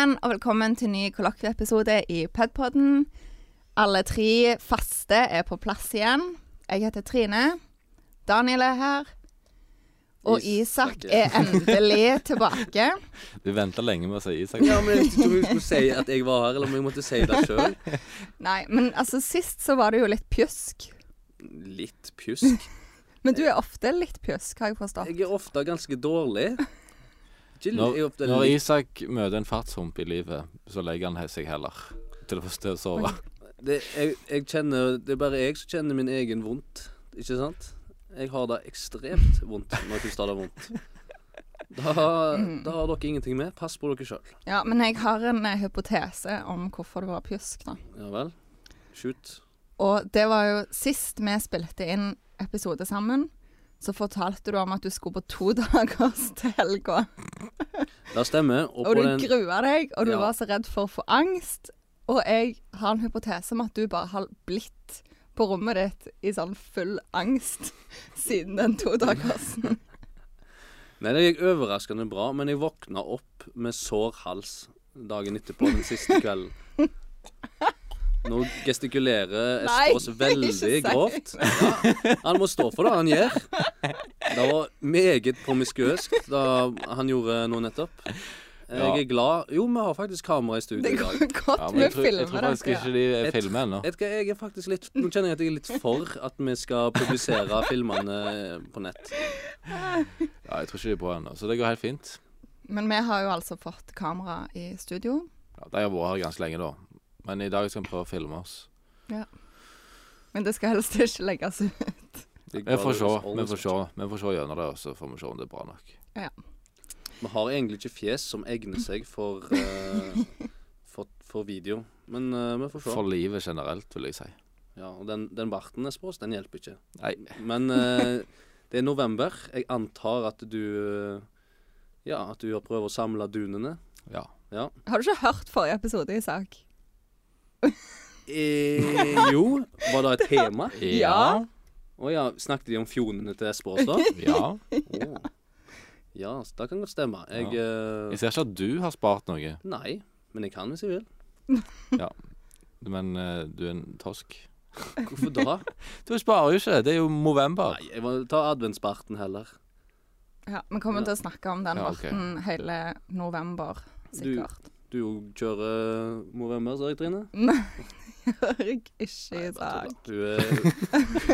igjen, og velkommen til ny kollokvieepisode i Pedpodden. Alle tre faste er på plass igjen. Jeg heter Trine. Daniel er her. Og Isak Isak, er endelig tilbake. Du venta lenge med å si Isak. Ja, men jeg trodde du skulle si at jeg var her, eller om jeg måtte si det sjøl. Nei, men altså sist så var det jo litt pjusk. Litt pjusk. Men du er ofte litt pjusk, har jeg forstått. Jeg er ofte ganske dårlig. Ikke, Når, når Isak møter en fartshump i livet, så legger han seg heller til å få sted å sove. det, jeg, jeg kjenner, det er bare jeg som kjenner min egen vondt, ikke sant? Jeg har det ekstremt vondt når jeg først har det vondt. Da, da har dere ingenting med. Pass på dere sjøl. Ja, men jeg har en uh, hypotese om hvorfor det var pjusk, da. Ja vel? Shoot. Og det var jo sist vi spilte inn episode sammen, så fortalte du om at du skulle på to dagers til helga. Det stemmer. Og, Og på du den grua deg, og du Ja. var så redd for å få angst. Og jeg har en hypotese om at du bare har blitt på rommet ditt i sånn full angst siden den todagersen. Nei, det gikk overraskende bra, men jeg våkna opp med sår hals dagen etterpå, den siste kvelden. Nå gestikulerer Espås veldig si. grovt. Ja, han må stå for det han gjør. Det var meget promiskuøst da han gjorde noe nettopp. Jeg Ja. er glad Jo, vi har faktisk kamera i studio i dag. Det går godt Ja, med jeg tror, jeg tror faktisk ikke de Jeg filmer ennå. Jeg er faktisk litt Nå kjenner jeg at jeg er litt for at vi skal publisere filmene på nett. Ja, jeg tror ikke de er på ennå, så det går helt fint. Men vi har jo altså fått kamera i studio. Ja, de har vært her ganske lenge, da. Men i dag skal vi prøve å filme oss. Men det skal helst ikke legges ut. Vi får se. Vi får se, vi får se gjennom det, og så får vi se om det er bra nok. Vi har egentlig ikke fjes som egner seg for, uh, for, for video, men uh, vi får se. For livet generelt, vil jeg si. Ja, og den, den barten er spås, den hjelper ikke. Nei. Men uh, det er november. Jeg antar at du Ja, at du har prøvd å samle dunene. Ja. Ja. Har du ikke hørt forrige episode, Isak? Eh, jo, var det et tema? Ja. Å ja, snakket de om fjonene til Espås da? Ja. Oh. Ja, så det kan godt stemme. Jeg eh, Jeg ser ikke at du har spart noe, Nei, men jeg kan hvis jeg vil. Ja. men eh, du er en tosk. Hvorfor da? Du sparer jo ikke. Det er jo november. Nei, jeg må ta adventsparten heller. Ja, Vi kommer Ja. til å snakke om den Ja, ok. barten hele november, sikkert. Du kjører Movember, sa jeg, Trine? Nei, jeg gjør ikke, da. Hun er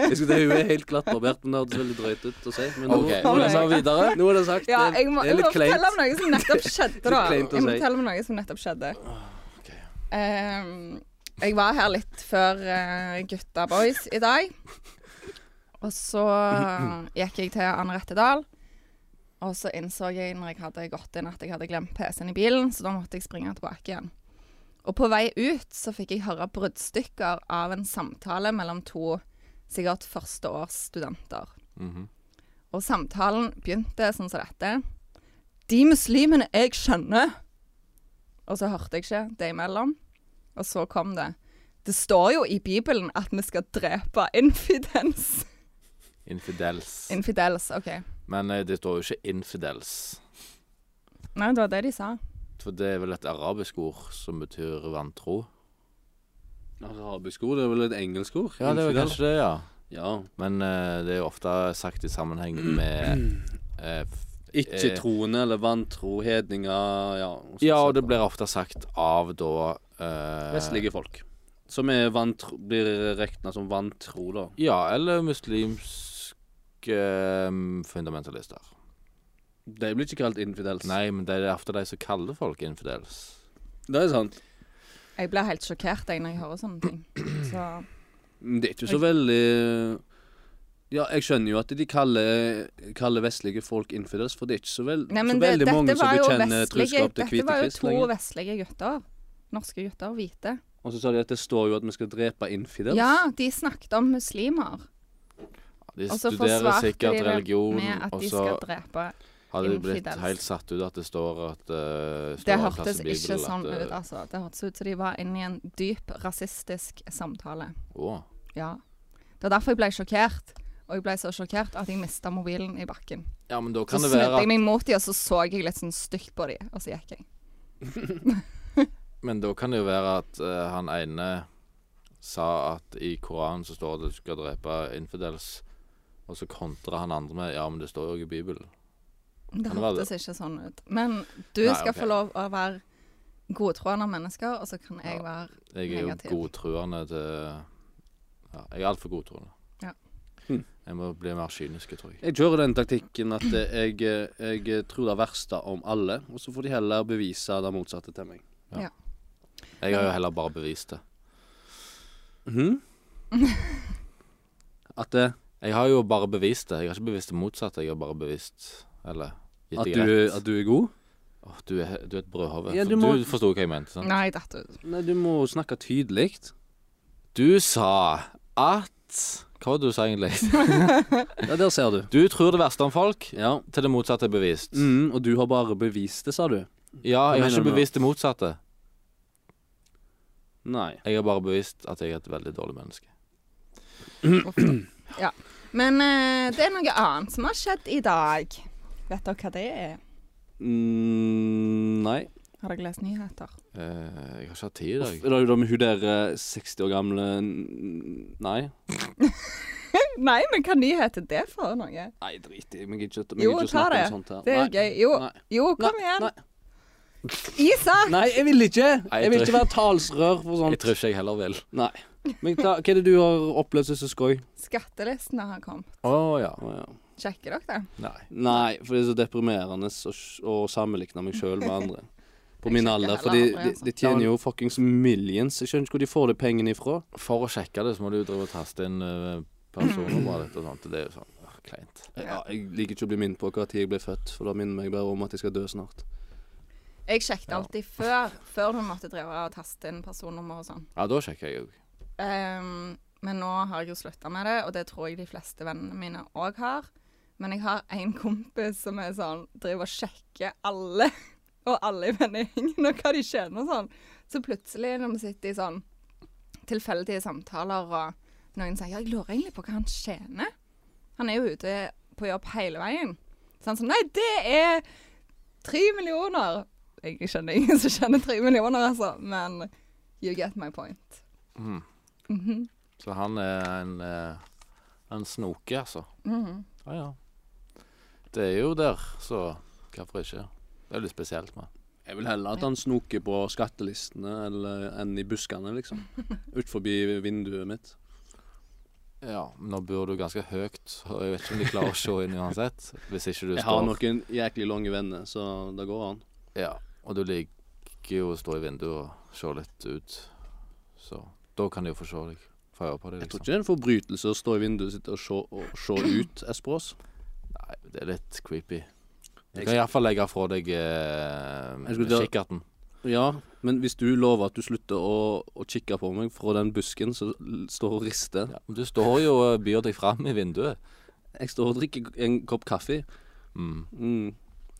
Jeg skulle si hun er helt glattbarbert, men det hørtes veldig drøyt ut å si. Men nå, OK, nå, er det sagt videre. nå er det sagt. Ja, jeg må, det er litt kleint. fortelle om noe som nettopp skjedde, da. Å Jeg må fortelle om noe som nettopp skjedde. ok. Ehm, jeg var her litt før uh, gutta boys i dag. Og så gikk jeg til Anne Rettedal. Og så innså jeg når jeg hadde gått inn at jeg hadde glemt PC-en i bilen, så da måtte jeg springe tilbake igjen. Og på vei ut så fikk jeg høre bruddstykker av en samtale mellom to sikkert førsteårsstudenter. Mhm. Og samtalen begynte sånn som dette. De muslimene jeg skjønner Og så hørte jeg ikke det imellom. Og så kom det. Det står jo i Bibelen at vi skal drepe infidels. Infidels. Infidels, OK. Men eh, det står jo ikke infidels. Nei, det var det de sa. For det er vel et arabisk ord som betyr vantro? Arabisk ord, det er vel et engelsk ord? Ja, det er vel kanskje det, ja. Ja. Men uh, det er jo ofte sagt i sammenheng med uh, Ikke-troende eller vantro, hedninger, ja. og Ja, og det blir ofte sagt av da eh, Vestlige folk. Som er vantro, blir regna som vantro, da. Ja, eller muslimske eh, fundamentalister. De blir ikke kalt infidels. Nei, men det er ofte de som kaller folk infidels. Det er sant. Jeg blir helt sjokkert jeg, når jeg hører sånne ting. Så det er ikke så veldig Ja, jeg skjønner jo at de kaller, kaller vestlige folk infidels, for det er ikke så, vel, Nei, så veldig det, mange som bekjenner truskap til Dette var jo to lenger. vestlige gutter. Norske gutter, hvite. Og så sa de at det står jo at vi skal drepe infidels. Ja, de snakket om muslimer. De Og så studerer sikkert de religion, med at de så skal drepe hadde de blitt helt satt ut at det står at uh, står Det hørtes Bibel, ikke sånn at, eh, ut, altså. Det hørtes ut som de var inne i en dyp rasistisk samtale. Oh. Ja. Det var derfor jeg ble sjokkert. Og jeg ble så sjokkert at jeg mista mobilen i bakken. Ja, men da Så kan det snudde være jeg meg mot dem, og så så jeg litt sånn stygt på dem, og så gikk jeg. Men da kan det jo være at uh, han ene sa at i Koranen så står det du skal drepe infidels, og så kontrer han andre med ja, men det står jo i Bibelen. Det det hørtes ikke sånn ut. Men du Nei, skal okay. få lov å være godtroende mennesker, og så kan jeg Ja. være Jeg er jo godtroende godtruende til Ja, jeg er altfor godtroende. Ja. Hm. Jeg må bli mer kynisk, tror jeg. Jeg kjører den taktikken at jeg, jeg tror det verste om alle, og så får de heller bevise det motsatte til meg. Jeg har jo heller bare bevist det. Mhm. At, eh, Jeg har jo bare bevist det. Jeg har ikke bevist det motsatte. Jeg har bare bevist Eller gitt at, deg du, rett. at du er god? Åh, du, er, du er et brødhove. Ja, For du du, må- forsto hva jeg mente. sant? Nei, dette Nei, du må snakke tydelig. Du sa at Hva var det du sa egentlig? Ja, der ser du. Du tror det verste om folk Ja. til det motsatte er bevist. Mm, og du har bare bevist det, sa du? Ja, jeg har mener ikke du bevist det motsatte. Nei. Jeg har bare bevist at jeg er et veldig dårlig menneske. Ja. Men eh, det er noe annet som har skjedd i dag. Vet dere hva det er? Mm, nei. Har dere lest nyheter? Eh, jeg har ikke hatt tid i dag. Det er det da med hun der eh, 60 år gamle n- Nei. Nei, men hva nyhet er det for noe? Nei, drit i. Ikke, Jo, ikke ta snakke det. om sånt her. Det er Nei. gøy. Jo, Nei. jo kom Nei, igjen. Nei. Isak! Nei, jeg vil ikke. Jeg vil ikke være talsrør for Jeg tror ikke jeg heller vil. Nei. Men ta, hva er det du har opplevd som skøy? Skattelistene har kommet. Å ja. Oh, ja. Sjekker dere det? Nei. Nei, for det er så deprimerende å, å sammenligne meg sjøl med andre. På min alder. For de, de, altså. de tjener jo fuckings millions. Jeg skjønner ikke hvor de får de pengene ifra. For å sjekke det, så må du drive og taste inn uh, personnummeret ditt og sånt. Det er jo sånn uh, kleint. Ja, jeg liker ikke å bli minnet på hva tid jeg ble født, for da minner meg bare om at jeg skal dø snart. Jeg sjekket alltid før, før du måtte drive og taste inn personnummer og sånn. Ja, da sjekker jeg òg. Um, men nå har jeg jo slutta med det, og det tror jeg de fleste vennene mine òg har. Men jeg har en kompis som er sånn, driver og sjekker alle, og alle i vennegjengen, og hva de tjener og sånn. Så plutselig, når vi sitter i sånn tilfeldige samtaler, og noen sier ja, jeg lurer egentlig på hva han tjener. Han er jo ute på jobb hele veien. Så han sånn Nei, det er tre millioner. Jeg kjenner ingen som tjener tre millioner, altså. Men you get my point. Mm. Mhm. Så han er en, uh, en snoke, altså. Mhm. Ja ja. Det er jo der, så hvorfor ikke? Det er litt spesielt med. Jeg vil heller at han snoker på skattelistene eller enn i buskene, liksom. Ut forbi vinduet mitt. Ja, men nå bor du ganske høyt, og jeg vet ikke om de klarer å se inn uansett. Hvis ikke du Jeg har noen jæklig lange venner, så det går an. Ja, og du liker jo å stå i vinduet og se litt ut. Så da kan de jo få se deg. Få høre på liksom. Jeg tror liksom. ikke det er en forbrytelse å stå i vinduet sitt og se, og se ut, Espros. Nei, det er litt creepy. Du kan iallfall legge fra deg eh, kikkerten. Ja, men hvis du lover at du slutter å, å kikke på meg fra den busken som står og rister Ja, men du står jo og byr deg fram i vinduet. Jeg står og drikker en kopp kaffe. Mm. Mm.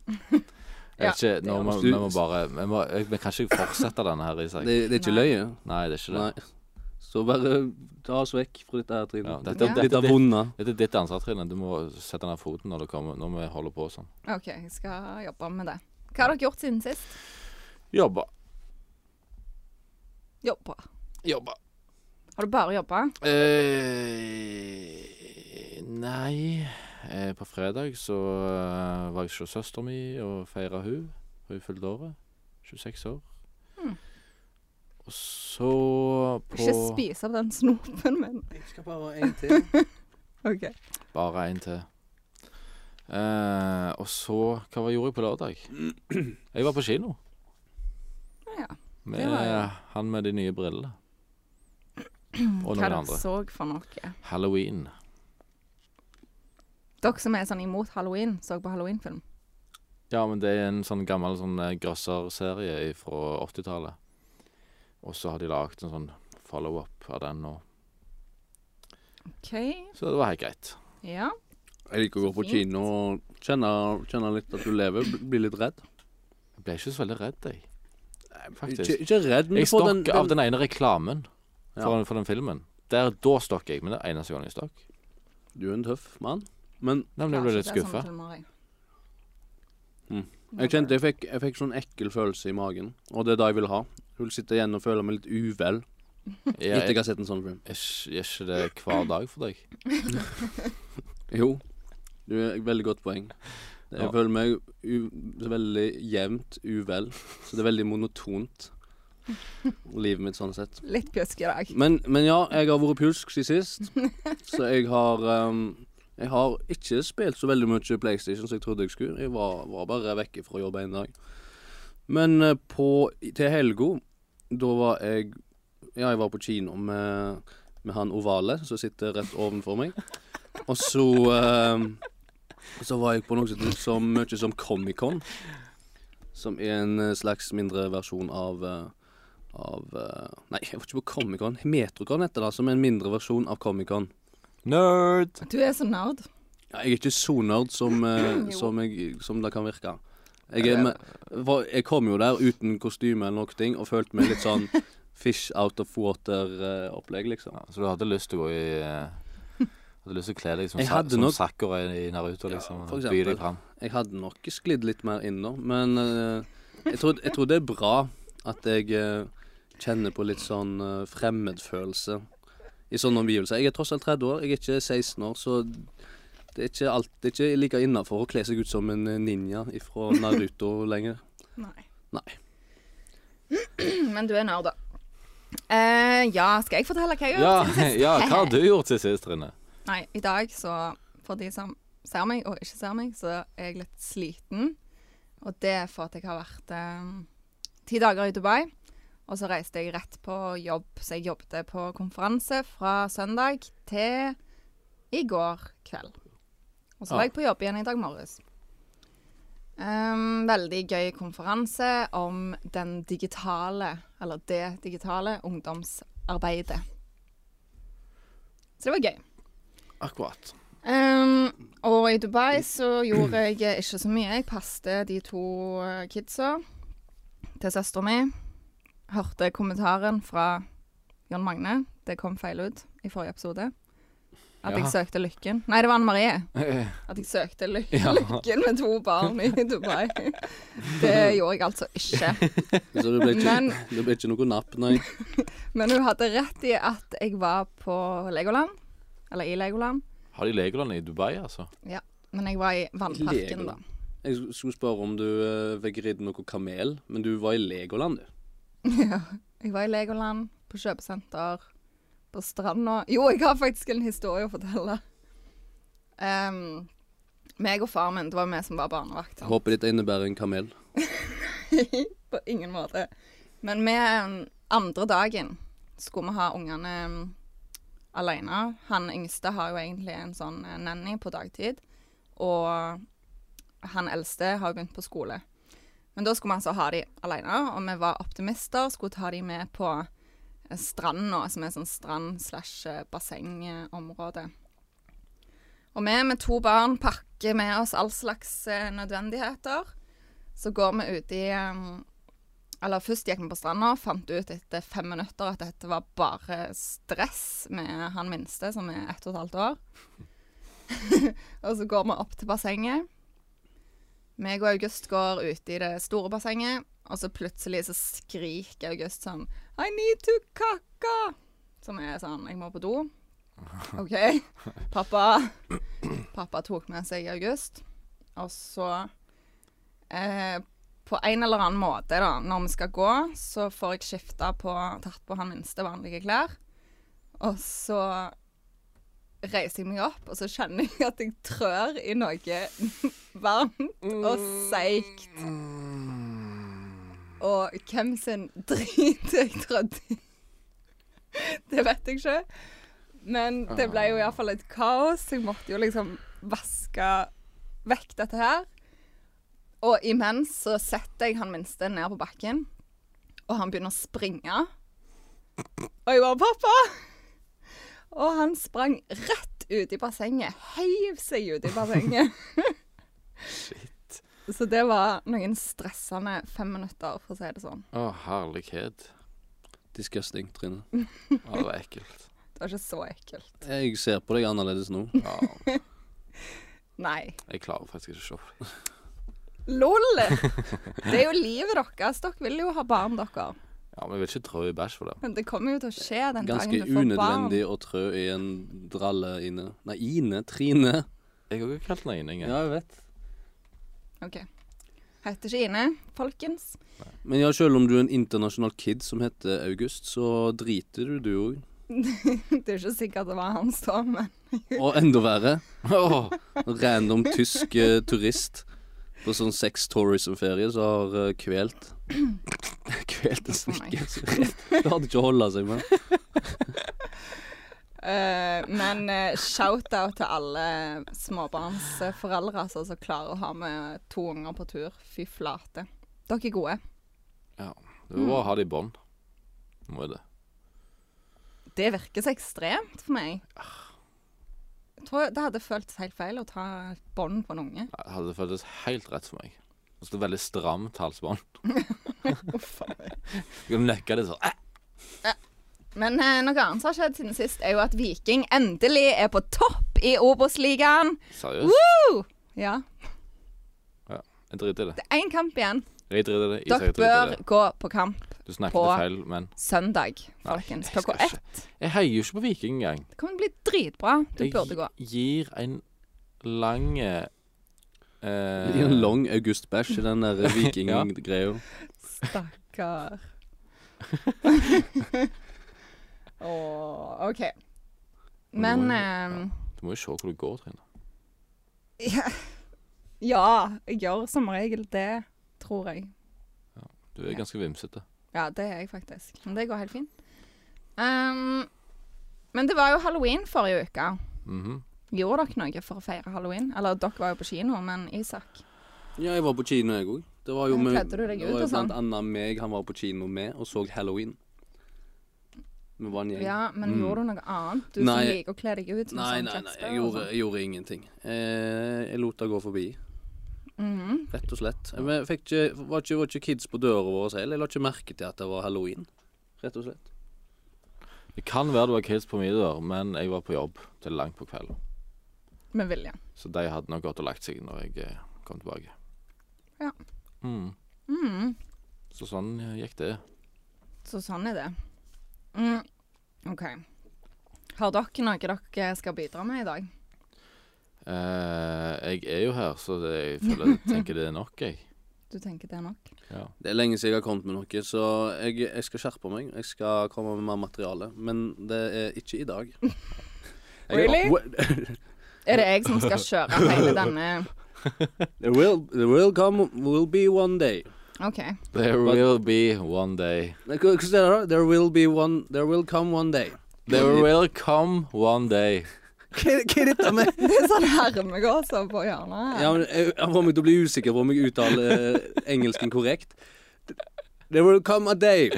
Jeg vet ikke, det nå må, vi må bare Vi, må, vi kan ikke fortsette denne her, Isak. Det, det er ikke løye. Nei, det er ikke det. Nei. Så bare ta oss vekk fra dette her, Trine. Ja, dette, Ja. dette, Litt dette, dette er ditt ansvar, Trine. Du må sette ned foten når, det kommer, når vi holder på sånn. OK, jeg skal jobbe med det. Hva har dere gjort siden sist? Jobba. Jobba. Jobba. Har du bare jobba? Eh, nei eh, På fredag så eh, var jeg hos søstera mi og feira hun. Hun fylte året. 26 år. Hmm. Og så på Ikke spise opp den snopen min. Jeg skal bare ha en til. OK. Bare en til. Eh, og så Hva var gjorde jeg på lørdag? Jeg var på kino. Ja. Med var jo- han med de nye brillene. Og Hva noen dere andre. så for noe? Halloween. Dere som er sånn imot halloween, så på halloweenfilm? Ja, men det er en sånn gammel sånn eh, grøsserserie fra 80-tallet. Og så har de lagd en sånn follow-up av den nå. OK. Så det var helt greit. Ja. Jeg liker å gå på Fint. kino og kjenne, kjenne litt at du lever. bl- Bli litt redd. Jeg ble ikke så veldig redd, jeg. Faktisk. Ikke, ikke redd, men Jeg stokk den, den... av den ene reklamen for, Ja. den, for den filmen. Der, Da stokk jeg, men det er eneste gang jeg stokk. Du er en tøff mann. Men Da ble jeg litt er skuffa. Mm. jeg. Kjente jeg fikk, jeg fikk sånn ekkel følelse i magen, og det er det jeg vil ha. Jeg vil sitte igjen og føle meg litt uvel Er, etter jeg er, har sett en sånn film. ikke- er ikke det hver dag for deg? Jo, du er et veldig godt poeng. Jeg Ja. føler meg u veldig jevnt uvel, så det er veldig monotont. Livet mitt sånn sett. Litt pjusk i dag. Men, men ja, jeg har vært pjusk siden sist. Så jeg har ehm, Jeg har ikke spilt så veldig mye PlayStation som jeg trodde jeg skulle. Jeg var, var bare vekke fra jobb en dag. Men eh, på, til helga, da var jeg Ja, jeg var på kino med, med han ovale som sitter rett ovenfor meg. Og så eh, Så var jeg på noe som så mye som Comic-Con. Som er en slags mindre versjon av eh, av eh, Nei, jeg var ikke på Comic-Con. Metrocon heter det, som er en mindre versjon av Comic-Con. Nerd! Du er så nerd. Ja, jeg er ikke så nerd som, eh, som, jeg, som det kan virke. Jeg, er med, var, jeg kom jo der uten kostyme eller noe ting, og følte meg litt sånn fish out of water-opplegg, liksom. Ja, så du hadde lyst til å gå i eh, Hadde lyst til å kle deg som, Sa- som nok- Sakura i Naruto, liksom. for og by eksempel. deg fram. Jeg hadde nok sklidd litt mer inn nå, men eh, jeg, tror, jeg tror det er bra at jeg eh, kjenner på litt sånn eh, fremmedfølelse i sånne omgivelser. Jeg er tross alt 30 år, jeg er ikke 16 år, så det er ikke, alt, det er ikke like innafor å kle seg ut som en eh, ninja fra Naruto lenger. Nei. Nei. Men du er nerd, da. Eh, ja, skal jeg fortelle hva jeg har Ja, gjort sist? ja, hva har du gjort til sist, Trine? Nei, i dag, så for de som ser meg og ikke ser meg, så er jeg litt sliten. Og det er for at jeg har vært eh, ti dager i Dubai. Og så reiste jeg rett på jobb, så jeg jobbet på konferanse fra søndag til i går kveld. Og så Ja. var jeg på jobb igjen i dag morges. Um, veldig gøy konferanse om den digitale, eller det digitale, ungdomsarbeidet. Så det var gøy. Akkurat. Um, og i Dubai så gjorde jeg ikke så mye. Jeg passet de to eh, kidsa til søstera mi. Hørte kommentaren fra Jon Magne. Det kom feil ut i forrige episode. At Ja. jeg søkte lykken. Nei, det var Anne Marie. At jeg søkte ly Ja. lykken med to barn i Dubai. Det gjorde jeg altså ikke. Så det ble ikke, Men- det ble ikke noe napp, nei. Men hun hadde rett i at jeg var på Legoland. Eller i Legoland. Har de Legoland i Dubai, altså? Ja. Men jeg var i vannparken, da. Jeg skulle spørre om du uh, fikk ridd noe kamel, men du var i Legoland, du. Ja. Jeg var i Legoland, på kjøpesenter, på stranda. Jo, jeg har faktisk en historie å fortelle. Um, meg og far min, det var vi som var barnevakt. Jeg håper dette innebærer en kamel. på ingen måte. Men vi um, andre dagen skulle vi ha ungene um, alene. Han yngste har jo egentlig en sånn eh, nanny på dagtid. Og han eldste har jo begynt på skole. Men da skulle vi altså ha de alene, og vi var optimister. Skulle ta de med på stranden, stranda, som er sånn strand slash eh, bassengområde. Og vi med to barn pakker med oss all slags eh, nødvendigheter. Så går vi ut i Eller først gikk vi på stranda, fant ut etter fem minutter at dette var bare stress med han minste, som er ett og et halvt år. og så går vi opp til bassenget. Meg og August går ut i det store bassenget, og så plutselig så skriker August sånn I need to kaka! Som er sånn Jeg må på do. OK. Pappa Pappa tok med seg August, og så eh, På en eller annen måte, da, når vi skal gå, så får jeg skifta på Tatt på han minste vanlige klær. Og så reiser jeg meg opp, og så kjenner jeg at jeg trør i noe varmt og seigt. Og hvem sin drit jeg trødde i, det vet jeg ikke. Men det ble jo iallfall et kaos. Jeg måtte jo liksom vaske vekk dette her. Og imens så setter jeg han minste ned på bakken, og han begynner å springe. Og jeg bare 'Pappa!' Og han sprang rett ut i bassenget. Heiv seg ut i bassenget. Shit. Så det var noen stressende fem minutter, for å si det sånn. Å, herlighet. Disgusting, Trine. Ja, det var ekkelt. Det var ikke så ekkelt. Jeg ser på deg annerledes nå. Ja, Nei. jeg klarer faktisk ikke å se. LOL! Det er jo livet deres. Dere vil jo ha barn, dere. Ja, men jeg vil ikke trå i bæsj for det. Men det kommer jo til å skje den Ganske dagen du får barn. unødvendig å trø i en dralle Ine. Nei, Ine. Trine. Jeg har ikke kalt henne Ine engang. Ja, jeg vet. OK. Heter ikke Ine, folkens. Men ja, selv om du er en internasjonal kid som heter August, så driter du, du òg. Det er ikke sikkert det var hans da, men Og enda verre, Oh, random tysk eh, turist på sånn sex tourism-ferie så har uh, kvelt Kvelt en meg. snekker. Det hadde ikke å holde seg med. Uh, Men uh, shout-out til alle småbarnsforeldre altså, som klarer å ha med to unger på tur. Fy flate. Dere er gode. Ja. det er bra å ha det i bånd. Må jo det. Det virker så ekstremt for meg. Jeg tror det hadde føltes helt feil å ta bånd på en unge. Det hadde føltes helt rett for meg. Og så det veldig stramt halsbånd. Uff a meg. Du kan nøkke det sånn. Ja. Men eh, noe annet som har skjedd siden sist, er jo at Viking endelig er på topp i Obos-ligaen. Seriøst. Woo! Ja. Jeg driter i det. Det er én kamp igjen. Jeg driter i det. Dere bør gå på kamp Du snakket på- feil, men søndag, folkens. Klokka ett. Jeg heier jo ikke på Viking engang. Det kommer til å bli dritbra. Du Jeg burde gå. Jeg gir en lang eh, Gir en lang augustbæsj i den der vikinggreia. Stakkar. Åh, OK. Men må jo- eh, Du må jo se hvor du går, Trine. ja, ja, jeg gjør som regel det, tror jeg. Du er Ja. ganske vimsete. Ja, det er jeg faktisk. Men det går helt fint. Um, men det var jo halloween forrige uke. Mhm. Gjorde dere noe for å feire halloween? Eller dere var jo på kino, men Isak Ja, jeg var på kino, jeg òg. Det var jo med, det var jo sånn? blant annet meg han var på kino med, og så Halloween. Vi var en gjeng. Ja, men Mm. gjorde du noe annet? Du Nei. som liker å kle deg ut som Nei, sånn nei, Jack nei, jeg gjorde, jeg gjorde ingenting. Eh, jeg lot det gå forbi, Mhm. rett og slett. Vi fikk ikke, var, ikke, var ikke kids på døra vår heller. Jeg la ikke merke til at det var halloween, rett og slett. Det kan være det var kids på min dør, men jeg var på jobb til langt på kvelden. Med vilje. Så de hadde nok gått og lagt seg når jeg eh, kom tilbake. Ja. Mm. Mm. Så sånn eh, gikk det. Så sånn er det. Mm. OK. Har dere noe dere skal bidra med i dag? Eh, jeg er jo her, så det, jeg føler jeg tenker det er nok, jeg. Du tenker det er nok? Ja. Det er lenge siden jeg har kommet med noe, så jeg, jeg skal skjerpe meg. Jeg skal komme med mer materiale, men det er ikke i dag. Really? Er det jeg som skal kjøre hele denne There will, there will come, will be one day. OK. There But- will be one day. Hva? There will be one There will come one day. There will come one day. Hva hva er dette med Det er sånn hermegåser på hjørnet. Ja, men jeg, jeg får meg til å bli usikker på om jeg uttaler eh, engelsken korrekt. There will come a day.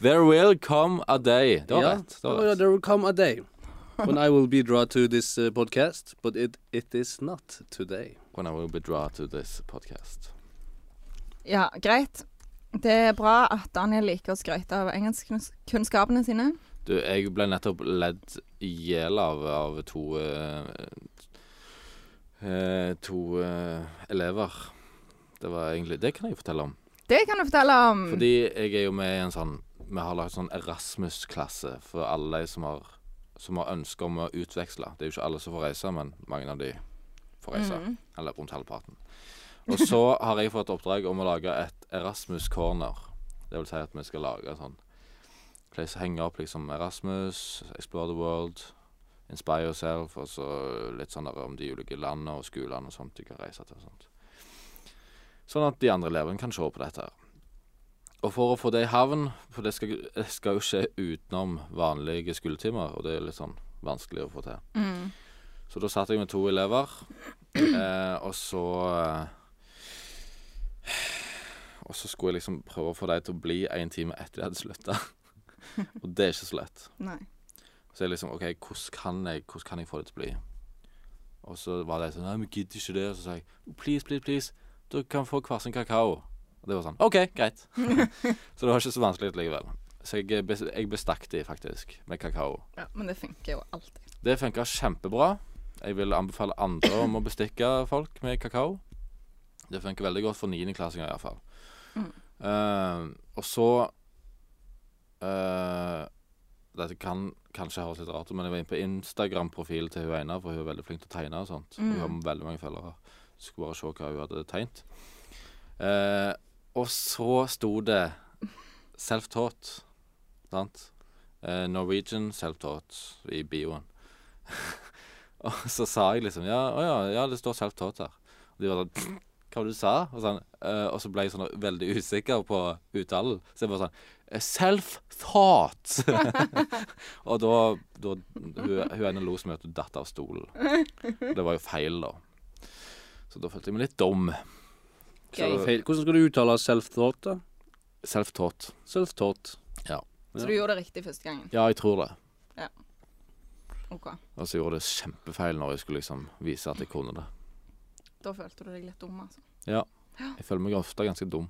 There will come a day. Det var Ja, rett. Det var rett. there will come a day. When I will be drawn to this uh, podcast, but it, it is not today. When I will be drawn to this podcast. Ja, greit. Det er bra at Daniel liker å skryte av engelskkunnskapene sine. Du, jeg ble nettopp ledd i hjel av av to eh, eh, To eh, elever. Det var egentlig Det kan jeg fortelle om. Det kan du fortelle om. Fordi jeg er jo med i en sånn Vi har lagt sånn Erasmus-klasse for alle de som har Som har ønske om å utveksle. Det er jo ikke alle som får reise, men mange av de får reise. Mm. Eller rundt halvparten. Og så har jeg fått oppdrag om å lage et Erasmus-corner. Det vil si at vi skal lage sånn place, Henge opp liksom Erasmus, Explore the World, Inspire Yourself, og så litt sånn der om de ulike landene og skolene og sånt de kan reise til. og sånt. Sånn at de andre elevene kan se på dette. her. Og for å få det i havn, for det skal, det skal jo skje utenom vanlige skoletimer, og det er litt sånn vanskelig å få til. Mm. Så da satt jeg med to elever, eh, og så eh, Og så skulle jeg liksom prøve å få dem til å bli en time etter de hadde slutta. og det er ikke så lett. Nei. Så jeg liksom OK, hvordan kan jeg, hvordan kan jeg få det til å bli? Og så var de sånn Nei, vi gidder ikke det. Og så sa jeg please, please, please, Du kan få hver sin kakao. Og det var sånn OK, greit. så det var ikke så vanskelig likevel. Så jeg, jeg bestakk de faktisk med kakao. Ja, men det funker jo alltid. Det funka kjempebra. Jeg vil anbefale andre om å bestikke folk med kakao. Det funker veldig godt for niendeklassinger iallfall. Mm. Uh, og så uh, Dette kan kanskje høres litt rart ut, men jeg var inne på Instagram-profilen til hun ene, for hun er veldig flink til å tegne og sånt. Mm. Hun har veldig mange følgere. Skulle bare se hva hun hadde tegnet. Uh, og så sto det self-taught, sant? Uh, Norwegian self-taught i bioen. og så sa jeg liksom Ja, å ja, ja det står self-taught her. Og de var sånn Hva var det du sa? Og, sånn, uh, og så ble jeg sånn veldig usikker på uttalen. Så jeg bare sånn «Eh, Self-thought! og da, da Hun, hun ene lo som at hun datt av stolen. Det var jo feil, da. Så da følte jeg meg litt dum. Så. Hvordan skal du uttale self-thought, da? Self-taught. Self-taught. Ja. Så du gjorde det riktig første gangen? Ja, jeg tror det. OK. Og så gjorde jeg det kjempefeil når jeg skulle liksom vise at jeg kunne det. Da følte du deg litt dum, altså. Jeg føler meg ofte ganske dum.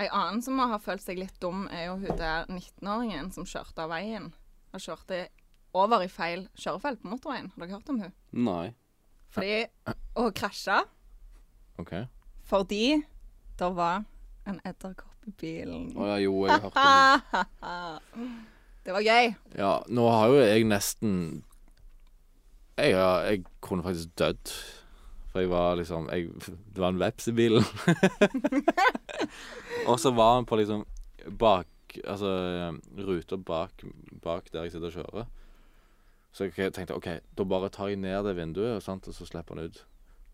Ei annen som har følt seg litt dum, er jo hun der 19-åringen som kjørte av veien. Og kjørte over i feil kjørefelt på motorveien. Har dere hørt om hun? Nei. Fordi Og krasja OK? fordi det var en edderkopp i bilen. Å ja, jo, jeg har hørt om det. det var gøy. Ja, nå har jo jeg nesten Jeg, jeg kunne faktisk dødd. For jeg var liksom jeg, Det var en veps i bilen. og så var han på liksom bak Altså ruta bak, bak der jeg sitter og kjører. Så jeg tenkte OK, da bare tar jeg ned det vinduet, sant, og så slipper han ut.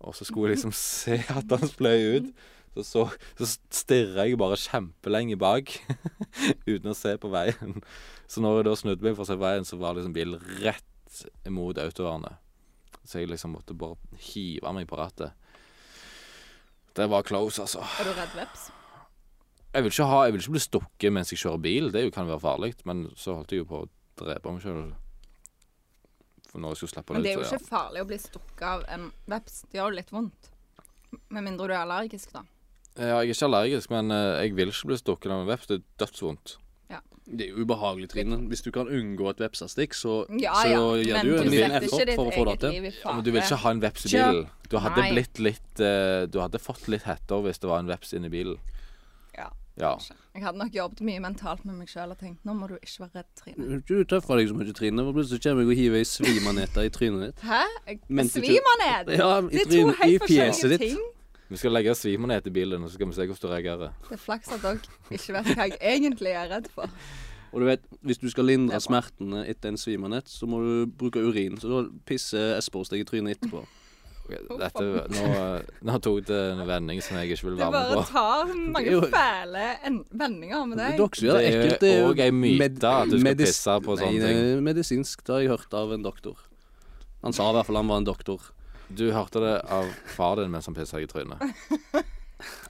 Og så skulle jeg liksom se at han spløy ut. Så, så, så stirra jeg bare kjempelenge bak uten å se på veien. Så når jeg da snudde meg for å se veien, så var liksom bilen rett imot autovernet. Så jeg liksom måtte bare hive meg på rattet. Det var close, altså. Er du redd veps? Jeg vil ha, jeg vil ikke bli stukket mens jeg kjører bil. Det kan være farlig. Men så holdt jeg jo på å drepe meg sjøl. For når jeg skulle slippe Men den det er ut, jo ikke farlig å bli stukket av en veps. Det gjør jo litt vondt. Med mindre du er allergisk, da. ja. ja. Jeg er ikke allergisk, men eh, jeg vil ikke bli stukket av en veps. Det er dødsvondt. Det er jo ubehagelig, Trine. Hvis du kan unngå et vepsestikk, så, Ja, så gjør du en liten effort for å få det til. Ja, men du vil ikke ha en veps i bilen. Du hadde blitt litt uh, Du hadde fått litt hetter hvis det var en veps inni bilen. Ja. Ja. Jeg hadde nok jobbet mye mentalt med meg sjøl og tenkt nå må du ikke være redd, Trine. Du tøffer deg så mye, Trine. For plutselig kommer jeg og hiver ei svimanet i trynet ditt. Hæ? Ned! Ja, i, Det er to helt forskjellige ting. Vi skal legge svimanet i bilen, og så skal vi se hvordan du reagerer. Det er flaks at dere ikke vet hva jeg egentlig er redd for. Og du vet, hvis du skal lindre er smertene etter en svimanett, så må du bruke urin. Så da pisser Espen deg i trynet etterpå. Dette, nå, nå tok det en vending som jeg ikke vil være med på. Du bare tar mange fæle vendinger med deg. Det er ekkelt. Det er jo òg ei myte at du skal pisse på sånne ting. medisinsk. Det har jeg hørt av en doktor. Han sa i hvert fall han var en doktor. Du hørte det av far din mens han pissa i trynet.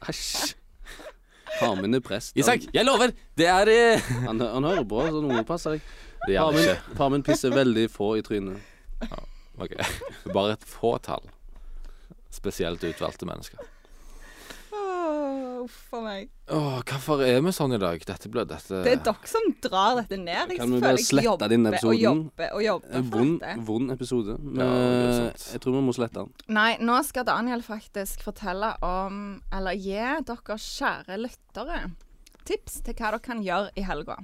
Æsj. Min er prest. Han, Isak, jeg lover! Det er eh, han, han hører på, så noe passer deg. Det gjør det ikke. faren min pisser veldig få i trynet. Ok. Bare et fåtall. Spesielt utvalgte mennesker. Uff a meg. Åh, hvorfor er vi sånn i dag? Dette ble dette Det er dere som drar dette ned. Jeg Kan vi bare slette jobber episoden? Og jobbe, jobber og jobber vond, vond episode. Men Ja, eh, jeg tror vi må slette den. Nei, nå skal Daniel faktisk fortelle om Eller gi dere kjære lyttere tips til hva dere kan gjøre i helga.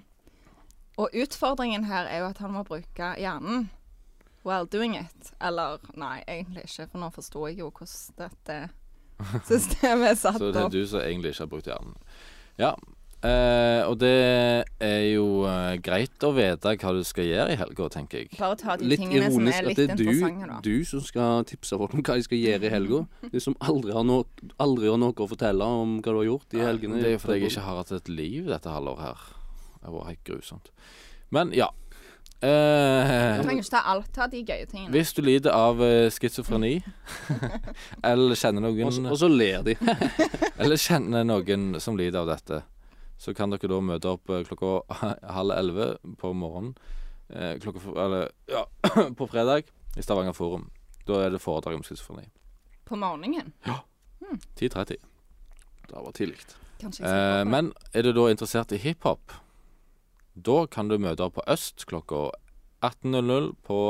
Og utfordringen her er jo at han må bruke hjernen while doing it. Eller nei, egentlig ikke, for nå forsto jeg jo hvordan dette systemet er satt Så det er du som egentlig ikke har brukt hjernen. Ja. Eh, og det er jo eh, greit å vite hva du skal gjøre i helga, tenker jeg. Bare ta de Litt tingene som er litt det er du, du som skal tipse folk om hva de skal gjøre i helga. Du som aldri har, no aldri har noe å fortelle om hva du har gjort i helgene. Det er jo fordi jeg ikke har hatt et liv dette halvåret her. Det har vært helt grusomt. Men ja. Du Eh, trenger ikke ta alt. Ta de gøye tingene. hvis du lider av uh, schizofreni, eller kjenner Og så- noen Og så ler de. Eller kjenner noen som lider av dette, så kan dere da møte opp eh, klokka halv elleve på morgenen. Eh, klokka, eller, ja, på fredag i Stavanger Forum. Da er det foredrag om schizofreni. På morgenen. Ja, 10.30. Det var tidlig. Eh, men er du da interessert i hiphop, da kan du møte på Øst klokka 18.00 på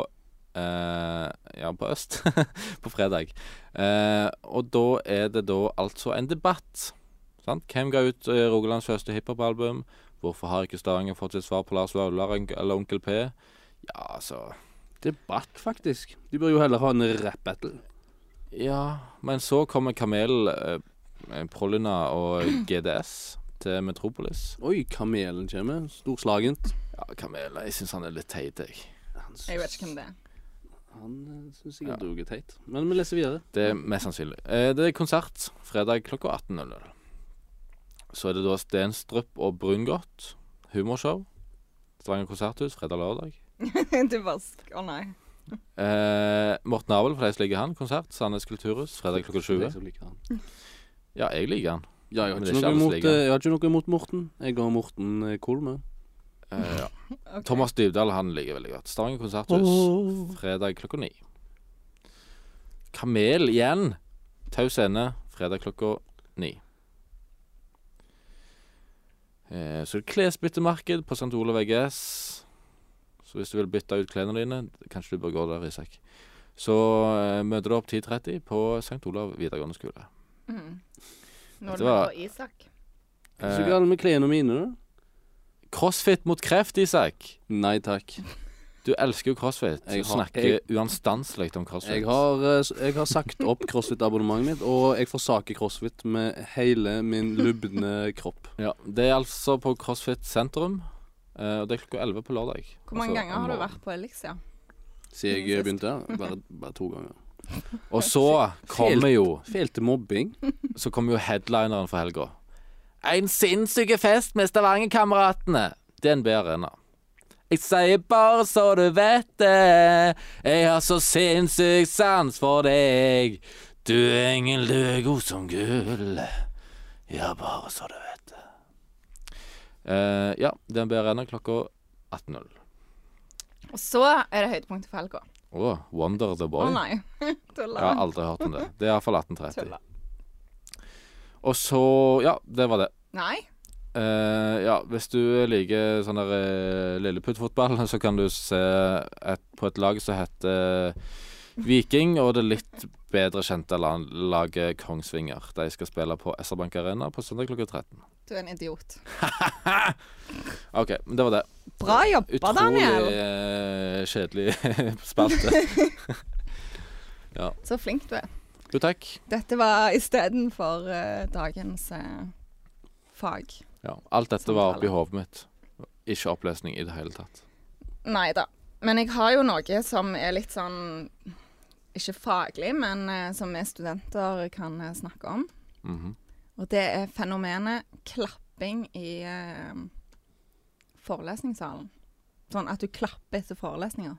eh, Ja, ja, på øst på fredag. Eh, og da er det da altså en debatt. Sant? Hvem ga ut eh, Rogalands første hiphop-album? Hvorfor har ikke Stavanger fått sitt svar på Lars Vaular eller Onkel P? Ja, altså Debatt, faktisk. De bør jo heller ha en rap-battle. Ja, men så kommer Kamel, eh, Prolina og GDS til Metropolis. Oi, kamelen kommer. Storslagent. Ja, Kamelen. jeg syns han er litt teit, jeg. Han, Jeg vet ikke hvem det er. Han syns sikkert Ja. du er teit. Men vi leser videre. Det er mest sannsynlig. Eh, det er konsert fredag klokka 18.00. Så er det da Stenstrup og Brungot humorshow. Stavanger konserthus fredag-lørdag. du bare Å nei. Eh, Morten Abel, for de som liker han, konsert. Sandnes kulturhus fredag klokka 20. Jeg som liker han. Ja, jeg liker han. Ja, jeg har, ikke noe imot, eh, jeg har ikke noe imot Morten. Jeg har Morten eh, Kolme. Uh, ja. okay. Thomas Dybdahl han liker veldig godt. Stavanger konserthus fredag klokka ni. Kamel igjen. Tau scene fredag klokka ni. Eh, så er det klesbyttemarked på St. Olav VGS. Så hvis du vil bytte ut klærne dine, kanskje du bør gå der, Isak. Så eh, møter du opp 10.30 på St. Olav videregående skole. Mm. Det det var- på Isak. Hva er så galt med klærne mine, da? crossfit mot kreft, Isak. Nei takk. Du elsker jo crossfit. Jeg har- snakker jeg- uanstanselig om crossfit. Jeg har, eh, jeg har sagt opp crossfit-abonnementet mitt, og jeg forsaker crossfit med hele min lubne kropp. Ja, Det er altså på CrossFit sentrum. eh, og det er klokka 11 på lørdag. Hvor mange Altså, ganger har du vært på Elixia? Siden jeg begynte. Bare, bare to ganger. Og så kommer jo Feil mobbing. Så kommer jo headlineren for helga. En sinnssyk fest med Stavanger-kameratene. DNB Arena. Jeg sier bare så du vet det. Jeg har så sinnssyk sans for deg. Du engel, du er god som gull. Ja, bare så du vet det. Uh, ja, DNB Arena klokka 18.00. Og så er det høydepunktet for helga. Å, Wonder the Boy. Å oh, nei. Jeg har aldri hørt om det. Det er iallfall 1830. Tuller. Og så Ja, det var det. Nei. Uh, ja, hvis du liker sånn der uh, lilleputtfotball, så kan du se et, på et lag som heter Viking, og det litt bedre kjente la- laget Kongsvinger. De skal spille på SR Bank Arena på søndag klokka 13. Du er en idiot. OK, men det var det. Bra jobba, Utrolig Daniel. Utrolig kjedelig spalte. Så flink du er. Jo, takk. Dette var istedenfor uh, dagens uh, fag. Ja, alt dette var oppi Samtale. hodet mitt. Ikke opplesning i det hele tatt. Nei da. Men jeg har jo noe som er litt sånn Ikke faglig, men eh, som vi studenter kan eh, snakke om. Mhm. Og det er fenomenet klapping i eh, forelesningssalen. Sånn at du klapper etter forelesninger.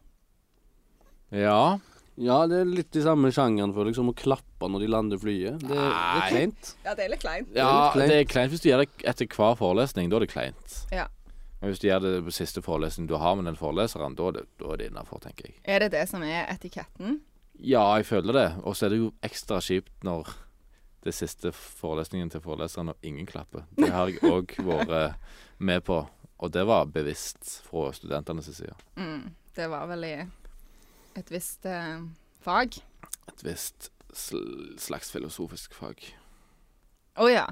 Ja. Ja, det er litt i samme sjangeren for liksom å klappe når de lander flyet. Det, det er kleint. Ja, det er litt kleint. Ja, det er kleint hvis du gjør det etter hver forelesning. Da er det kleint. Ja. Men hvis du gjør det på siste forelesning du har med den foreleseren, da er det, da er det innafor, tenker jeg. Er det det som er etiketten? Ja, jeg føler det. Og så er det jo ekstra kjipt når det er siste forelesningen til foreleseren og ingen klapper. Det har jeg òg vært med på, og det var bevisst fra studentenes side. Mm, det var vel i et visst eh, fag. Et visst sl slags filosofisk fag. Å ja.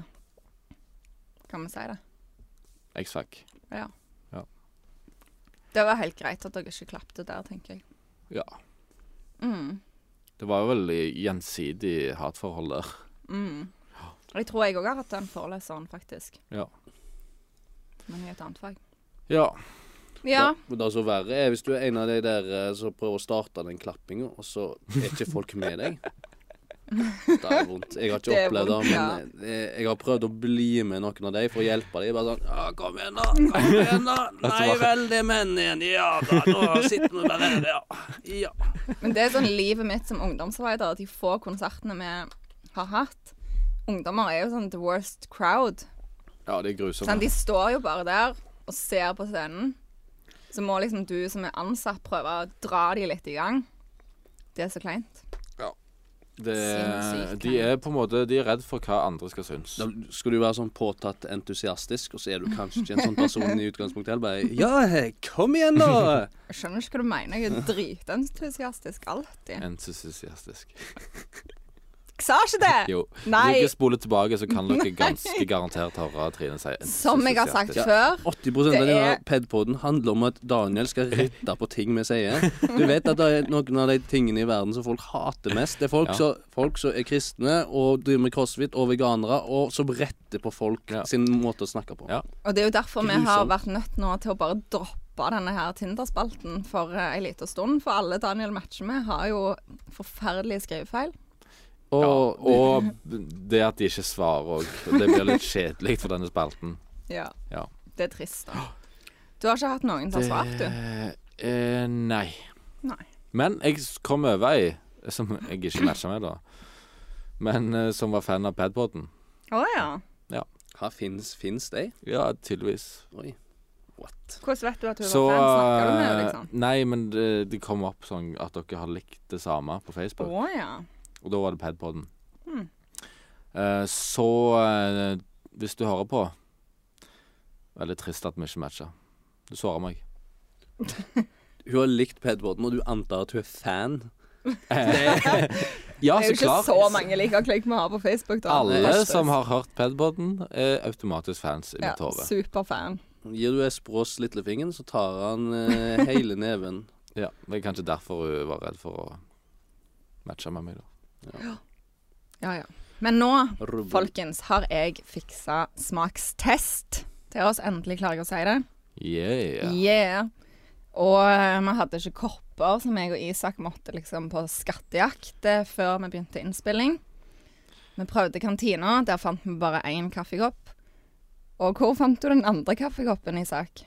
Kan vi si det? X-fag. Det var helt greit at dere ikke klapte der, tenker jeg. Ja. Mm, Det var jo vel i gjensidig hatforhold der. mm. Jeg tror jeg òg har hatt den foreleseren, faktisk. Ja. Men i et annet fag. Ja. Ja. Men det som er verre er hvis du er en av de der eh, som prøver å starte den klappinga, og så er ikke folk med deg. Det er vondt. Jeg har ikke Det opplevd det, men eh, jeg har prøvd å bli med noen av dem for å hjelpe dem. Bare sånn Ja, kom igjen, da. Kom igjen, da. Nei vel, det er menn igjen. Ja da, nå sitter vi bare her, ja. ja. Men det er sånn livet mitt som ungdomsarbeider. De få konsertene vi har hatt. Ungdommer er jo sånn the worst crowd. Ja, det er grusomt. Sånn, de står jo bare der og ser på scenen. Så må liksom du som er ansatt, prøve å dra de litt i gang. Det er så kleint. Det, Sinnssykt. de er på en måte De er redd for hva andre skal synes. Da skal du være sånn påtatt entusiastisk, og så er du kanskje ikke en sånn person i utgangspunktet heller. Bare Ja, kom igjen, da! Jeg skjønner ikke hva du mener. Jeg er dritentusiastisk alltid. Entusiastisk. Jeg sa ikke det! Jo. Nei. Hvis dere spoler tilbake, så kan dere ganske garantert høre Trine si Som jeg har sagt før. 80 av Det denne er- pedpoden handler om at Daniel skal rette på ting vi sier. Du vet at det er noen av de tingene i verden som folk hater mest. Det er folk, Ja. som, folk som er kristne og driver med crossfit og veganere, og som retter på folk Ja. sin måte å snakke på. Ja. Og det er jo derfor vi har vært nødt nå til å bare droppe denne her Tinder-spalten for eh, ei lita stund. For alle Daniel matcher med, har jo forferdelige skrivefeil. Og, ja, og det at de ikke svarer òg. Det blir litt kjedelig for denne spalten. Ja. Ja. Det er trist, da. Du har ikke hatt noen til å svare, du? Eh, nei. Nei. Men jeg kom over ei som jeg ikke matcha med, da. Men eh, som var fan av Padpoden. Å ja. hva fins, fins de? Ja, tydeligvis. Oi. What? Hvordan vet du at hun Så var fan? Snakker du med henne, eh, liksom? Nei, men det, det kom opp sånn at dere har likt det samme på Facebook. Å ja. Og da var det Padpoden. Mm. Uh, så uh, hvis du hører på Veldig trist at vi ikke matcha. Du svarer meg. Hun har likt Padpoden, og du antar at hun er fan? ja, det er jo ikke klart. så mange likeklikk vi har på Facebook, da. Alle som har hørt Padpoden, er automatisk fans i ja, mitt hode. Superfan. Gir du Espros lillefingeren, så tar han uh, hele neven. Ja, det er kanskje derfor hun var redd for å matche med meg, da. Ja, ja. Men nå, Rubbel. folkens, har jeg fiksa smakstest til oss. Endelig klarer jeg å si det. Yeah. Yeah. Og eh, vi hadde ikke kopper, så jeg og Isak måtte liksom på skattejakt eh, før vi begynte innspilling. Vi prøvde kantina, der fant vi bare én kaffekopp. Og hvor fant du den andre kaffekoppen, Isak?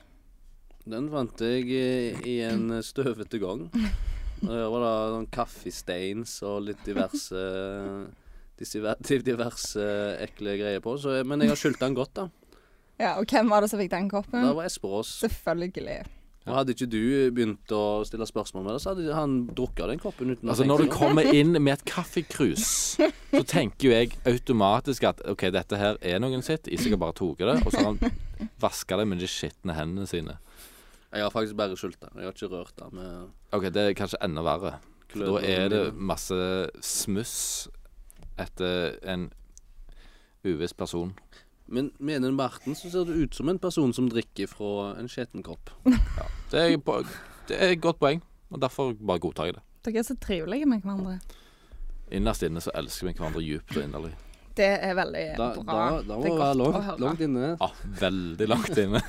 Den fant jeg eh, i en støvete gang. Og Der var da noen kaffesteins og litt diverse diverse, diverse ekle greier på. Så, men jeg har skylt den godt, da. Ja, Og hvem var det som fikk den koppen? Det var Esperås. Selvfølgelig. Og hadde ikke du begynt å stille spørsmål med det, så hadde han drukket den koppen uten å Altså tenke Når du kommer inn med et kaffekrus, så tenker jo jeg automatisk at OK, dette her er noen sitt. Isak har bare tatt det, og så har han vaska det med de skitne hendene sine. Jeg har faktisk bare skjult det. Jeg har ikke rørt det med OK, det er kanskje enda verre. For da er det masse smuss etter en uviss person. Men med Marten så ser du ut som en person som drikker fra en skjeten kopp. Det er, det er et godt poeng, og derfor bare godtar jeg det. Dere er så trivelige med hverandre. Innerst inne så elsker vi hverandre djupt og inderlig. Det er veldig Da, bra. da, da det er må det være godt å høre. langt inne. Ja, veldig langt inne.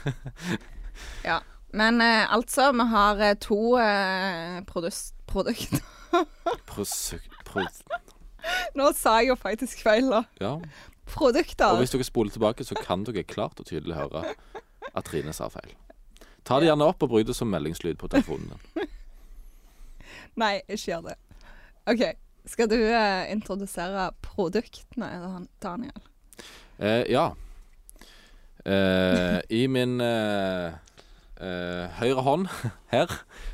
Ja. Men eh, altså, vi har eh, to eh, produs- produkt Prosuk... Pro, Nå sa jeg jo faktisk feil, da. ja. Produkter. Og hvis dere spoler tilbake, så kan dere klart og tydelig høre at Trine sa feil. Ta det gjerne opp og bruk det som meldingslyd på telefonen din. Nei, ikke gjør det. OK. Skal du eh, introdusere produktene, Dan- Daniel? Eh, ja. Eh, I min eh, eh, høyre hånd her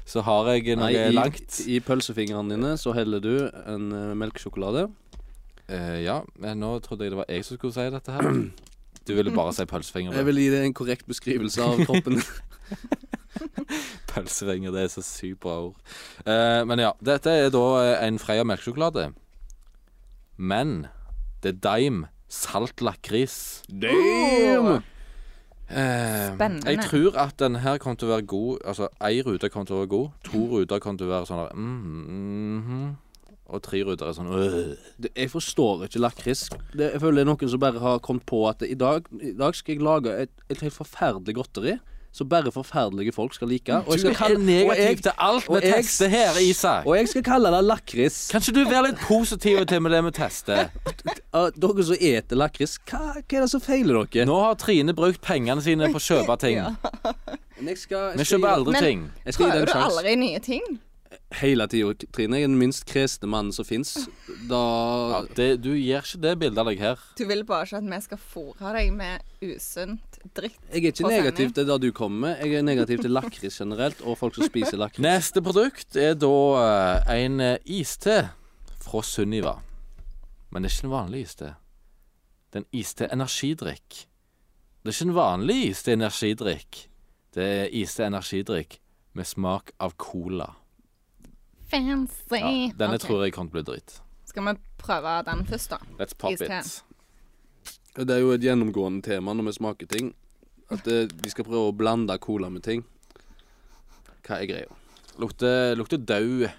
så har jeg noe Nei, i, langt. I pølsefingrene dine så heller du en uh, melkesjokolade. Uh, ja, men nå trodde jeg det var jeg som skulle si dette her. Du ville bare si pølsefinger. Jeg vil gi deg en korrekt beskrivelse av kroppen. Pølsefinger, det er så sykt bra ord. Uh, men ja, dette er da en Freia melkesjokolade. Men det er Dime salt lakris. Damn! Eh, Spennende. Jeg tror at den her kommer til å være god. Altså, ei rute kommer til å være god. To ruter kommer til å være sånn der mm, mm, Og tre ruter er sånn øh. Det, jeg forstår ikke lakris. Det- Jeg føler det er noen som bare har kommet på at i dag, i dag skal jeg lage et, et helt forferdelig godteri som bare forferdelige folk skal like. Og jeg Du skal er kalle- og negativ jeg- til alt vi tester her, Isak. Og jeg skal kalle det lakris. Kan ikke du være litt positiv til med det vi tester? Dere som eter lakris, hva, hva er det som feiler dere? Nå har Trine brukt pengene sine på å kjøpe ting. Ja. Men jeg skal, Vi jeg skal kjøper aldri Men- ting. Jeg skal gi Prøver du aldri nye ting? Hele tida, Trine. Jeg er den minst kresne mannen som fins. Da Ja, det, du gir ikke det bildet av deg her. Du vil bare ikke at vi skal fòre deg med usunt dritt. Jeg er ikke negativ til det du kommer med. Jeg er negativ til lakris generelt, og folk som spiser lakris. Neste produkt er da eh, en eh, iste fra Sunniva. Men det er ikke en vanlig iste. Det er en iste energidrikk. Det er ikke en vanlig iste energidrikk. Det er iste energidrikk med smak av cola. Fancy. Ja, denne okay. tror jeg kommer til å bli dritt. Skal vi prøve den først, da? Let's pop Iste. it. Det er jo et gjennomgående tema når vi smaker ting. At det, vi skal prøve å blande cola med ting. Hva er greia? Lukter, lukter død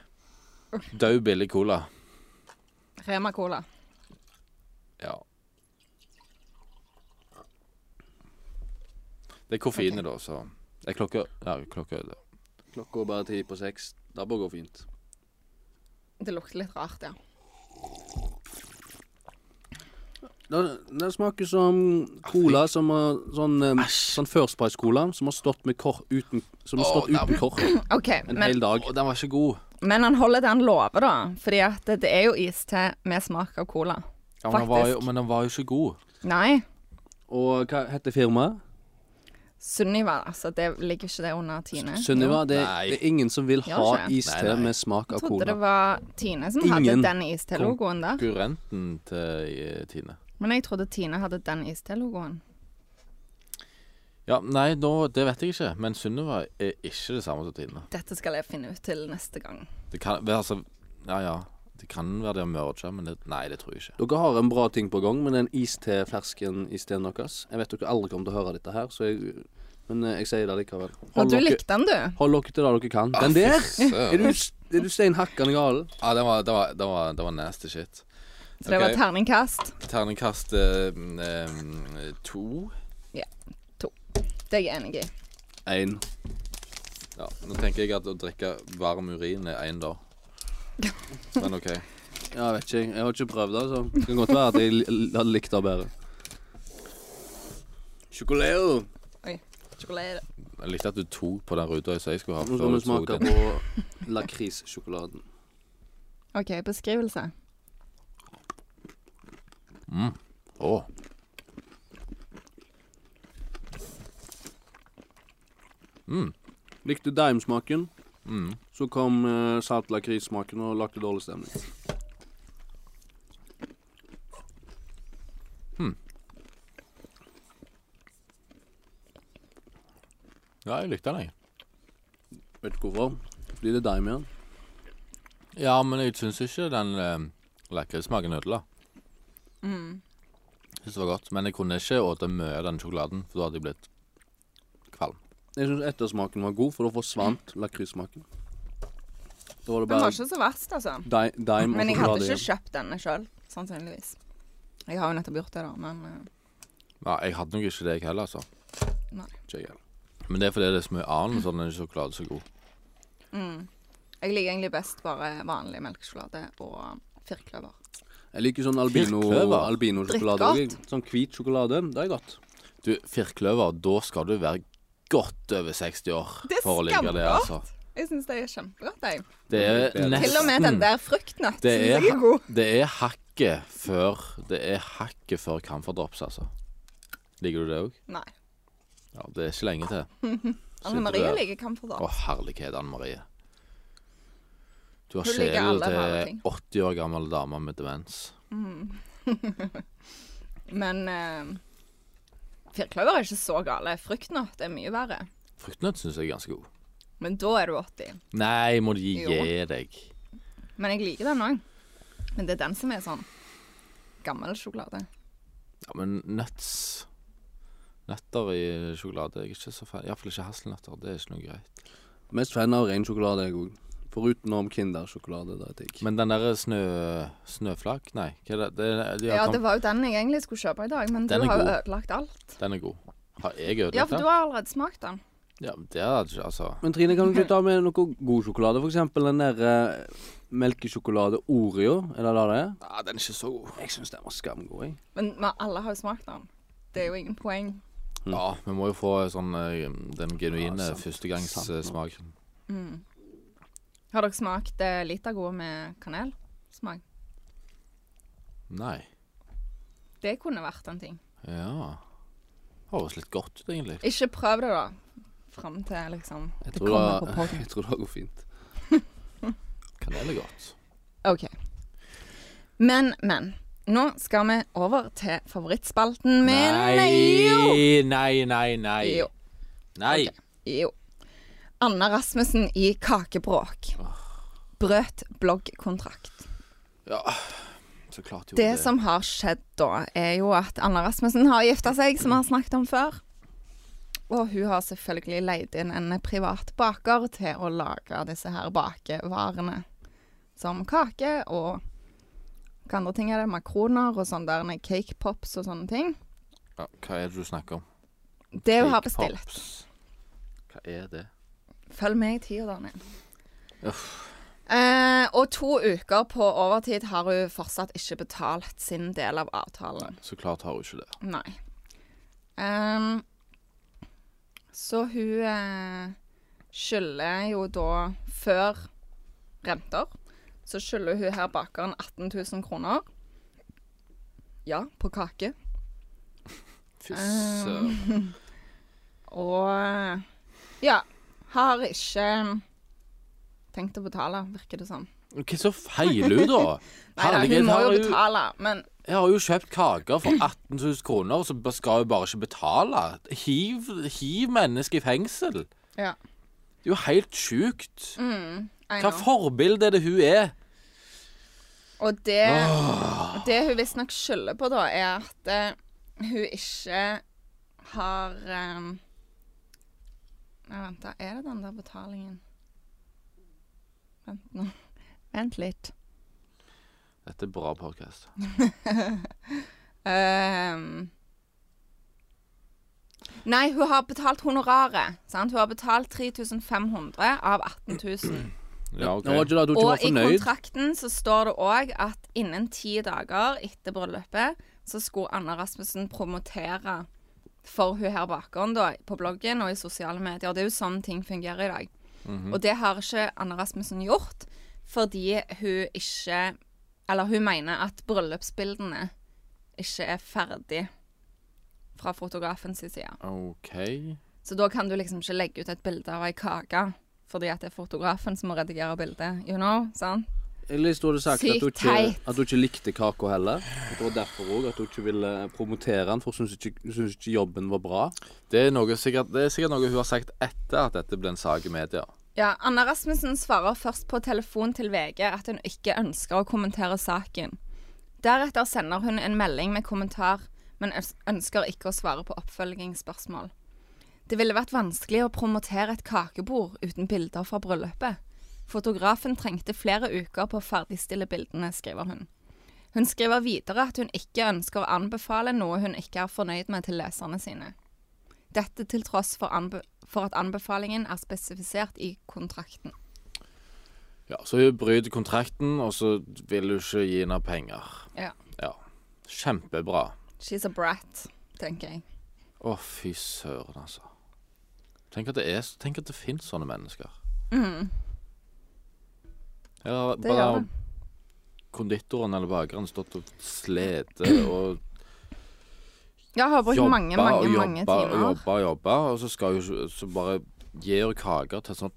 Død billig cola. Rema Cola. Ja. Det er koffein i Ok. det, så Det er klokka Ja, klokka er det. Klokka er bare ti på seks. Det bør gå fint. Det lukter litt rart, ja. Det, det smaker som cola som har sånn, eh, sånn First Price-cola som har stått med kor uten Som har Åh, stått uten nei. kork OK. en Men, hel dag. Å, den var ikke god. men han holder det han lover, da. Fordi at det, det er jo iste med smak av cola. Ja, men, den var jo, Faktisk. men den var jo ikke god. Nei. Og hva heter firmaet? Sunniva, altså. Det ligger ikke det under Tine? Sunniva. Det, det er ingen som vil ha iste med smak av Jeg trodde det var Tine som Ingen hadde den iste-logoen der. Konkurrenten til eh, Tine. Men jeg trodde Tine hadde den iste-logoen. Ja, nei, nå, det vet jeg ikke. Men Sunniva er ikke det samme som Tine. Dette skal jeg finne ut til neste gang. Det kan altså Ja, ja. Det kan være det å merge, men det, nei, det tror jeg ikke. Dere har en bra ting på gang med den iste-fersken-isteen deres. Jeg vet dere aldri kommer til å høre dette her, så jeg, men eh, jeg sier det likevel. Og du dere, likte den, du. hold dere til det dere kan. Ah, Den der! Er du, er du stein hakkende gal? Ja, det var, det var, det var, det var nasty shit. Så det var terningkast. Terningkast eh, eh, to. Det er jeg enig i. Én. Ja, nå tenker jeg at å drikke varm urin er én, da. Men OK. Ja, vet ikke. jeg. Jeg har ikke prøvd det, så det kan godt være at jeg hadde likt det bedre. Sjokolade. Sjokolade. Jeg likte at du tok på den ruta jeg skulle ha. Nå skal vi smake på lakrissjokoladen. OK, beskrivelse. Mm. Å. Mm. Likte Dime-smaken, Mm. Så kom uh, salt lakrissmaken og lagde dårlig stemning. Ja, jeg likte den, jeg. Vet du hvorfor? Fordi det er deg med den. Ja, men jeg syns ikke den eh, lakrismaken ødela. Mm. Syns det var godt. Men jeg kunne ikke spist mye av den sjokoladen, for da hadde jeg blitt kvalm. Jeg syns ettersmaken var god, for da forsvant lakrissmaken. Da var det Den var ikke så verst, altså. di Dime Men jeg hadde ikke kjøpt denne sjøl, sannsynligvis. Jeg har jo nettopp gjort det, da, men eh, Ja, jeg hadde nok ikke det, jeg heller, altså. Ikke jeg heller. Men det er fordi det er så mye annet, så den er sjokolade så god. mm. Jeg liker egentlig best bare vanlig melkesjokolade og firkløver. Jeg liker sånn albino albino-sjokolade òg. Sånn hvit sjokolade. Det er godt. Du, firkløver, da skal du være godt over 60 år for å like det, skamgodt. altså. Jeg syns det er kjempegodt, jeg. Det er nesten, Til og med den der fruktnøtt Det syns er jeg er god. Det er hakket før Det er hakket før camferdrops, altså. Liker du det òg? Nei. Ja, det er ikke lenge til. Anne Marie liker camferdrops. Å, herlighet, Anne Marie. Du har sjelen til 80 år gammel dame med demens. Men uh, firkløver er ikke så gale. Fruktnøtt er mye verre. Fruktnøtt syns jeg er ganske god. Men da er du 80. Nei, må du gi Jo. deg. Men jeg liker den òg. Men det er den som er sånn gammel sjokolade. Ja, men nuts Nøtter i sjokolade jeg er ikke så fan Iallfall ikke hasselnøtter. Det er ikke noe greit. Mest fan av ren sjokolade, jeg òg. Forutenom Kindersjokolade. Det er digg. Men den derre snø... Snøflak? Nei, hva er det? det, de har Ja, kom- det var jo den jeg egentlig skulle kjøpe i dag, men du Den er har jo god. ødelagt alt. Den er god. Har jeg ødelagt Ja, for den? du har allerede smakt den. Ja, det er ikke Altså Men Trine, kan du ikke ta med noe god sjokolade? For eksempel den der eh, melkesjokolade Oreo. Er det det det er? Ja, den er ikke så god. Jeg syns den var skamgod, jeg. Men men alle har jo smakt den. Det er jo ingen poeng. Ja, vi må jo få sånn eh, den genuine Ja, sant. Sant førstegangssmaken. Mm. Har dere smakt eh, Litago med kanelsmak? Nei. Det kunne vært en ting. Ja. Høres litt godt ut, egentlig. Ikke prøv det, da. Fram til liksom Jeg det tror kommer på det, podden. jeg tror det går fint. Kanel er godt. OK. Men, men. nå skal vi over til favorittspalten min. Nei, nei, nei, nei. Jo. Nei. Okay. Jo. Anna Rasmussen i Kakebråk. Brøt bloggkontrakt. Ja, så klart jo Det som har skjedd da, er jo at Anna Rasmussen har gifta seg, som vi har snakket om før. Og hun har selvfølgelig leid inn en privat baker til å lage disse her bakevarene. Som kake og hva andre ting er det? Makroner og sånne der cake pops og sånne ting. ja, Hva er det du snakker om? Det hun har bestilt. pops. Hva er det? Følg med i tida, Daniel. Uff. Eh, og to uker på overtid har hun fortsatt ikke betalt sin del av avtalen. Så klart har hun ikke det. Nei. Ehm, så hun eh, skylder jo da før renter Så skylder hun her bakeren 18 000 kroner. Ja, på kake. Fy søren. søren. Og eh, ja, har ikke tenkt å betale, virker det som. Hva så feiler hun, da? Nei hun må jo betale, men Jeg har jo kjøpt kaker for 18 000 kroner, så skal hun bare ikke betale. Hiv, hiv mennesket i fengsel. Ja. Det er jo helt sjukt. mm, Hva forbilde er det hun er? Og det, det hun visstnok skylder på, da, er at uh, hun ikke har um, Nei, vent, da. Er det den der betalingen? Vent nå. Vent litt. Dette er bra podkast. um, nei, hun har betalt honoraret. Sant? Hun har betalt 3500 av 18 000. Ja, okay. Nå var Og i kontrakten så står det òg at innen ti dager etter bryllupet så skulle Anna Rasmussen promotere for hun her bakeren da, på bloggen og i sosiale medier. Det er jo sånn ting fungerer i dag. Mhm. Og det har ikke Anna Rasmussen gjort fordi hun ikke Eller hun mener at bryllupsbildene ikke er ferdig fra fotografen sin side. OK. Så da kan du liksom ikke legge ut et bilde av ei kake fordi at det er fotografen som må redigere bildet. You know? Sant? Eller hadde du sagt at hun, ikke, at hun ikke likte kaka heller. Det var derfor òg at hun ikke ville promotere den, for hun syntes ikke, ikke jobben var bra. Det er, noe sikkert, det er sikkert noe hun har sagt etter at dette ble en sak i media. Ja, Anna Rasmussen svarer først på telefon til VG at hun ikke ønsker å kommentere saken. Deretter sender hun en melding med kommentar, men ønsker ikke å svare på oppfølgingsspørsmål. Det ville vært vanskelig å promotere et kakebord uten bilder fra bryllupet. Fotografen trengte flere uker på å ferdigstille bildene, skriver hun. Hun skriver videre at hun ikke ønsker å anbefale noe hun ikke er fornøyd med til leserne sine. Dette til tross for, anbe for at anbefalingen er spesifisert i kontrakten. Ja, Så hun bryter kontrakten, og så vil hun ikke gi henne penger. Ja. Ja. Kjempebra. She's a brat, tenker jeg. Å, fy søren, altså. Tenk at det er Tenk at det fins sånne mennesker. Mm, Ja, det bare konditoren eller bakeren stått og slete og Jeg har brukt mange, og mange, jobba mange og timer. jobba og jobba, og så skal hun så bare gir hun kaker til et sånt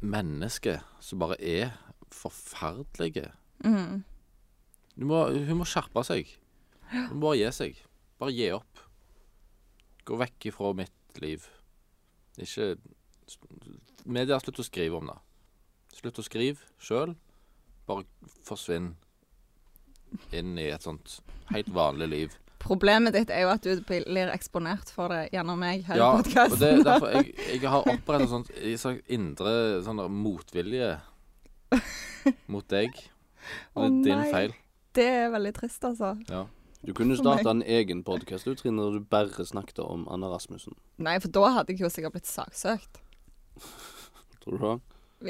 menneske som bare er forferdelige. Mm. Du må, hun må skjerpe seg. Hun må bare gi seg. Bare gi opp. Gå vekk ifra mitt liv. Ikke Media, slutt å skrive om det. Slutt å skrive sjøl. Bare forsvinn inn i et sånt helt vanlig liv. Problemet ditt er jo at du blir eksponert for det gjennom meg her Ja, i og det podkasten. er derfor jeg, jeg har opprettet sånn sånn indre sånn motvilje mot deg. Og det er Å, din nei. feil. Det er veldig trist, altså. Ja. Du kunne starta en egen podkast Trine, der du bare snakket om Anna Rasmussen. Nei, for da hadde jeg jo sikkert blitt saksøkt. Tror du det?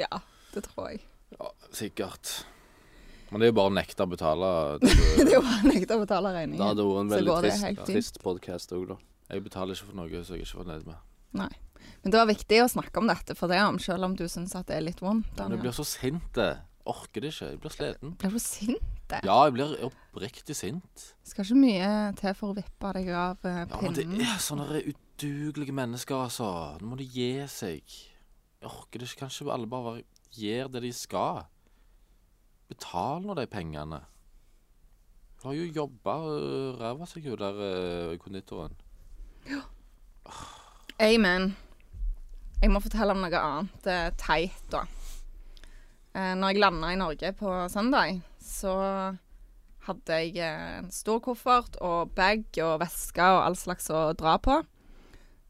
Ja, det tror jeg. ja, sikkert. Men det er jo bare å nekte å betale. det er jo bare å nekte å betale regningen. Da hadde vært en veldig trist, trist podkast òg, da. jeg betaler ikke for noe som jeg ikke er fornøyd med. Nei. Men det var viktig å snakke om dette for deg, selv om du syns at det er litt vondt. Men jeg blir så sint. jeg. Orker det ikke. Jeg blir sliten. Blir du sint? Det? Ja, jeg blir oppriktig sint. Skal ikke mye til for å vippe deg av pinnen. Ja, men det er sånne udugelige mennesker, altså. Nå må de gi seg. Jeg orker det ikke. Kanskje alle bare gjør det de skal. Betal nå de pengene. Du har jo jobba uh, ræva seg ut der uh, konditoren. Amen. Jeg må fortelle om noe annet eh, teit, da. Eh, når jeg landa i Norge på søndag, så hadde jeg eh, en stor koffert og bag og veske og all slags å dra på.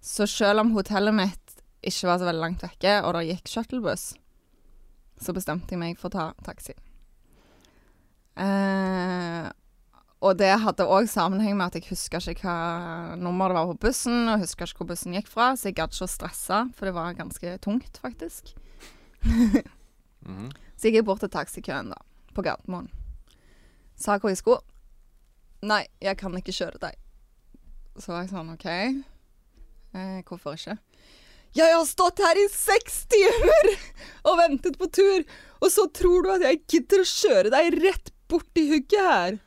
Så selv om hotellet mitt ikke var så veldig langt vekke, og det gikk shuttlebuss, så bestemte jeg meg for å ta taxi. Eh, og det hadde òg sammenheng med at jeg huska ikke hva nummer det var på bussen, og huska ikke hvor bussen gikk fra, så jeg gadd ikke å stresse, for det var ganske tungt, faktisk. mm. Så gikk jeg bort til taxikøen, da, på Gardermoen. Sa hvor jeg skulle. Nei, jeg kan ikke kjøre deg. Så var jeg sånn, OK. Eh, hvorfor ikke? Jeg har stått her i seks timer og ventet på tur, og så tror du at jeg gidder å kjøre deg rett borti hugget her?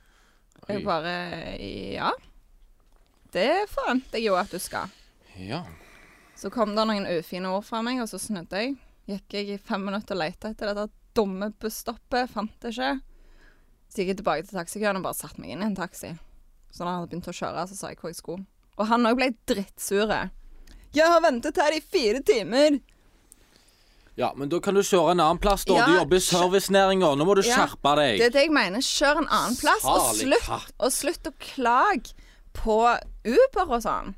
Jeg bare Ja. Det forventer jeg jo at du skal. Ja. Så kom det noen ufine ord fra meg, og så snudde jeg. Gikk jeg i fem minutter og lette etter dette dumme busstoppet, fant det ikke. Så gikk jeg tilbake til taxikøen og bare satte meg inn i en taxi. Så da han hadde begynt å kjøre, så sa jeg hvor jeg skulle. Og han òg ble drittsure. Jeg har ventet her i fire timer. Ja, men da kan du kjøre en annen plass, da. Ja, du jobber i servicenæringa. Nå må du Ja, skjerpe deg. Det er det jeg mener. Kjør en annen plass, og slutt, og slutt å klage på Uber og sånn.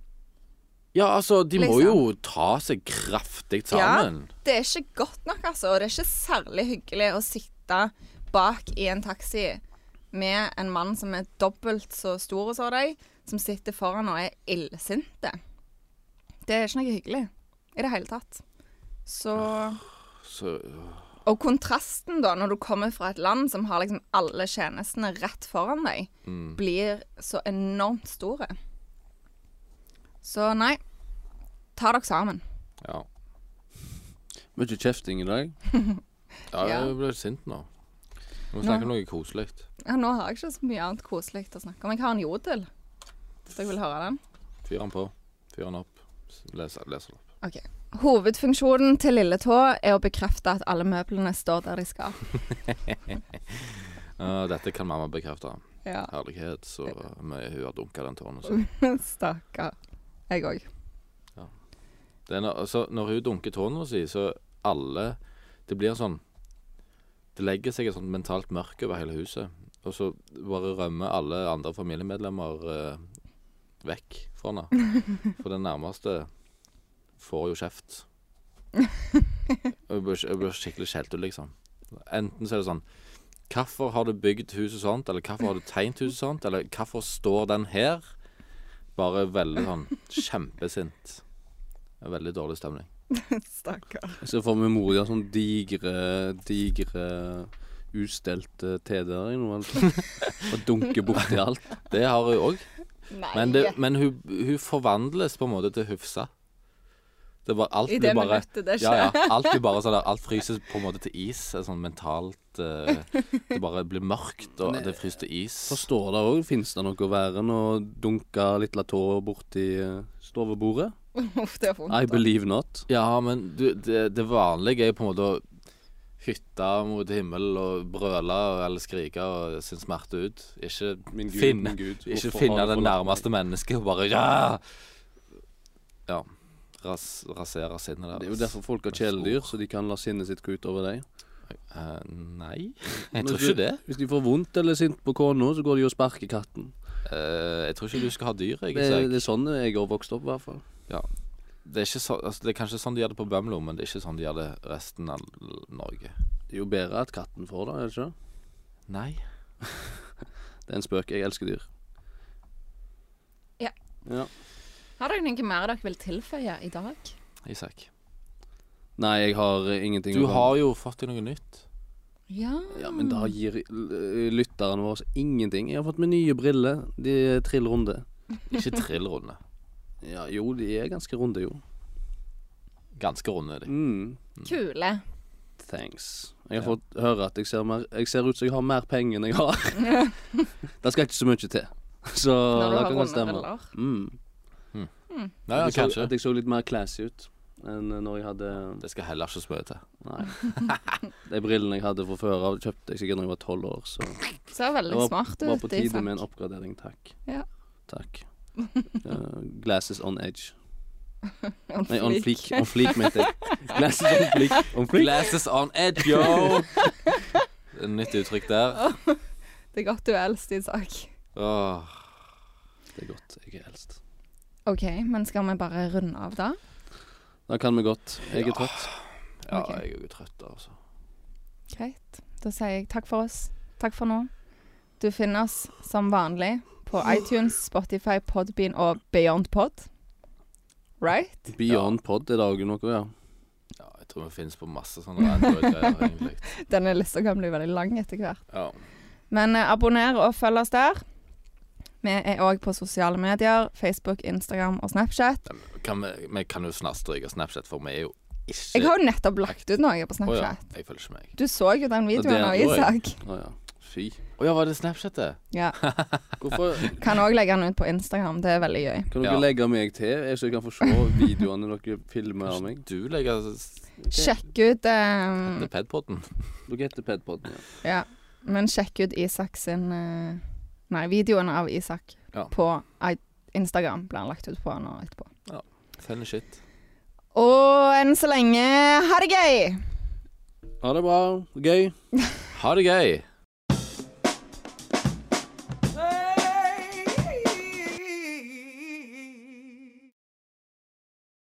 Ja, altså, de må Liksom. jo ta seg kraftig sammen. Ja, Det er ikke godt nok, altså. Og det er ikke særlig hyggelig å sitte bak i en taxi med en mann som er dobbelt så stor som deg, som sitter foran og er illsinte. Det er ikke noe hyggelig i det hele tatt. Så Så Og kontrasten, da, når du kommer fra et land som har liksom alle tjenestene rett foran deg, mm. blir så enormt store. Så nei, ta dere sammen. Ja. Mye kjefting i dag. ja Ja. jeg ble sint nå. Vi må snakke om noe koselig. Ja, nå har jeg ikke så mye annet koselig å snakke om. Jeg har en jodel, hvis dere vil høre den. Fyr den på. Fyr den opp. Les, les den opp. Ok. Hovedfunksjonen til Lille Tå er å bekrefte at alle møblene står der de skal. Ja, dette kan mamma bekrefte. Ja. Herlighet, så mye hun har dunka den tåen. Så. Stakkar. Jeg òg. Er når, altså, når hun dunker tårna si, så alle Det blir sånn Det legger seg et sånt mentalt mørke over hele huset. Og så bare rømmer alle andre familiemedlemmer eh, vekk fra henne. For den nærmeste får jo kjeft. Jeg blir, jeg blir skikkelig skjelt ut, liksom. Enten så er det sånn Hvorfor har du bygd huset sånt? Eller hvorfor har du tegnet huset sånt? Eller hvorfor står den her? Bare veldig sånn kjempesint. Veldig dårlig stemning. Stakkar. Jeg ser for meg mor di har sånn digre, digre ustelte TD-er i noe. Altså. Og dunker borti alt. Det har hun òg. Men, det, men hun, hun forvandles på en måte til Hufsa. Det bare, alt I det bare minuttet det skjer. ja, alt blir bare sånn der, Alt fryses på en måte til is. Sånn mentalt eh, Det bare blir mørkt, og det fryser til is. Forstår det òg. Fins det noe verre enn å dunke litt latå borti eh, stovebordet? Uff, det er vondt. I believe not. Ja, men du, det, det vanlige er jo på en måte å hytte mot himmelen og brøle eller skrike og sin smerte ut. Ikke Min Gud, finne, min Gud. ikke finne det nærmeste mennesket og bare Ja! Ja. Ras, rasere sinnet deres. Det er jo derfor folk har kjæledyr, så de kan la sinnet sitt gå utover deg. Uh, nei, jeg tror ikke det. Hvis de får vondt eller er sint på kona, så går de og sparker katten. Uh, jeg tror ikke du skal ha dyr. Jeg, Det, det er sånn jeg har vokst opp, i hvert fall. Det, er ikke så, altså, det er kanskje sånn de gjør det på Bømlo, men det er ikke sånn de gjør det resten av Norge. Det er jo bedre at katten får det, er det ikke? Nei. Det er en spøk. Jeg elsker dyr. Ja. ja. Har dere noe mer dere vil tilføye i dag? Isak. Nei, jeg har ingenting Du har jo fått deg noe nytt. Ja. Ja, men da gir lytterne våre ingenting. Jeg har fått meg nye briller. De er trill runde. Ikke trillrunde. Ja, jo, de er ganske runde, jo. Ganske runde er de. Mm, Kule. thanks. Jeg har Ja. fått høre at jeg ser, mer, jeg ser ut som jeg har mer penger enn jeg har. det skal ikke så mye til. Så Når du det har kan godt stemme. briller. Mm. Ja, at, ja, jeg så, kanskje. at jeg så litt mer classy ut. enn når jeg hadde Det skal heller ikke så mye til. Nei. De brillene jeg hadde fra før av, kjøpte jeg sikkert da jeg var tolv år, så Ser veldig det var, smart ut. var på tide med en oppgradering. Takk. Ja. Takk. Uh, glasses on edge. On Nei, on fleek. On fleek, mente jeg. Glasses on fleek. On fleek. Glasses on edge, yo! Det Nytt uttrykk der. Det er godt du er eldst, Isak. Åh. Det er godt. Jeg er eldst. OK, men skal vi bare runde av da? Da kan vi godt. Jeg er trøtt. Ja, Ok. jeg er jo trøtt, altså. Greit. Da sier jeg takk for oss. Takk for nå. Du finner oss som vanlig på iTunes, Spotify, Podbean og BeyondPod. Right? Beyond Pod er det òg noe, ja. Ja, jeg tror vi finnes på masse sånne Android-greier, egentlig. Denne lista kan bli veldig lang etter hvert. Ja. Men eh, abonner og følg oss der. Vi er òg på sosiale medier. Facebook, Instagram og Snapchat. Men Kan vi, vi kan jo snart stryke Snapchat, for vi er jo ikke Jeg har jo nettopp lagt ut noe på Å ja, Snapchat. jeg følger ikke meg. Du så jo den videoen av. Isak. Å ja. Fy. Å ja, var det Snapchat, det? Ja. Hvorfor Kan òg legge den ut på Instagram. Det er veldig gøy. kan dere Ja. legge meg til, så jeg kan få se videoene dere filmer av meg? Du legger Sjekk ut um... det Pedpodden. Dere heter Pedpodden, ja. Ja, men sjekk ut Isak sin eh, Nei, videoen av Isak Ja. på i- Instagram blir han lagt ut på nå etterpå. Funny shit. Og enn så lenge ha det gøy! Ha det bra. Gøy. Ha det gøy.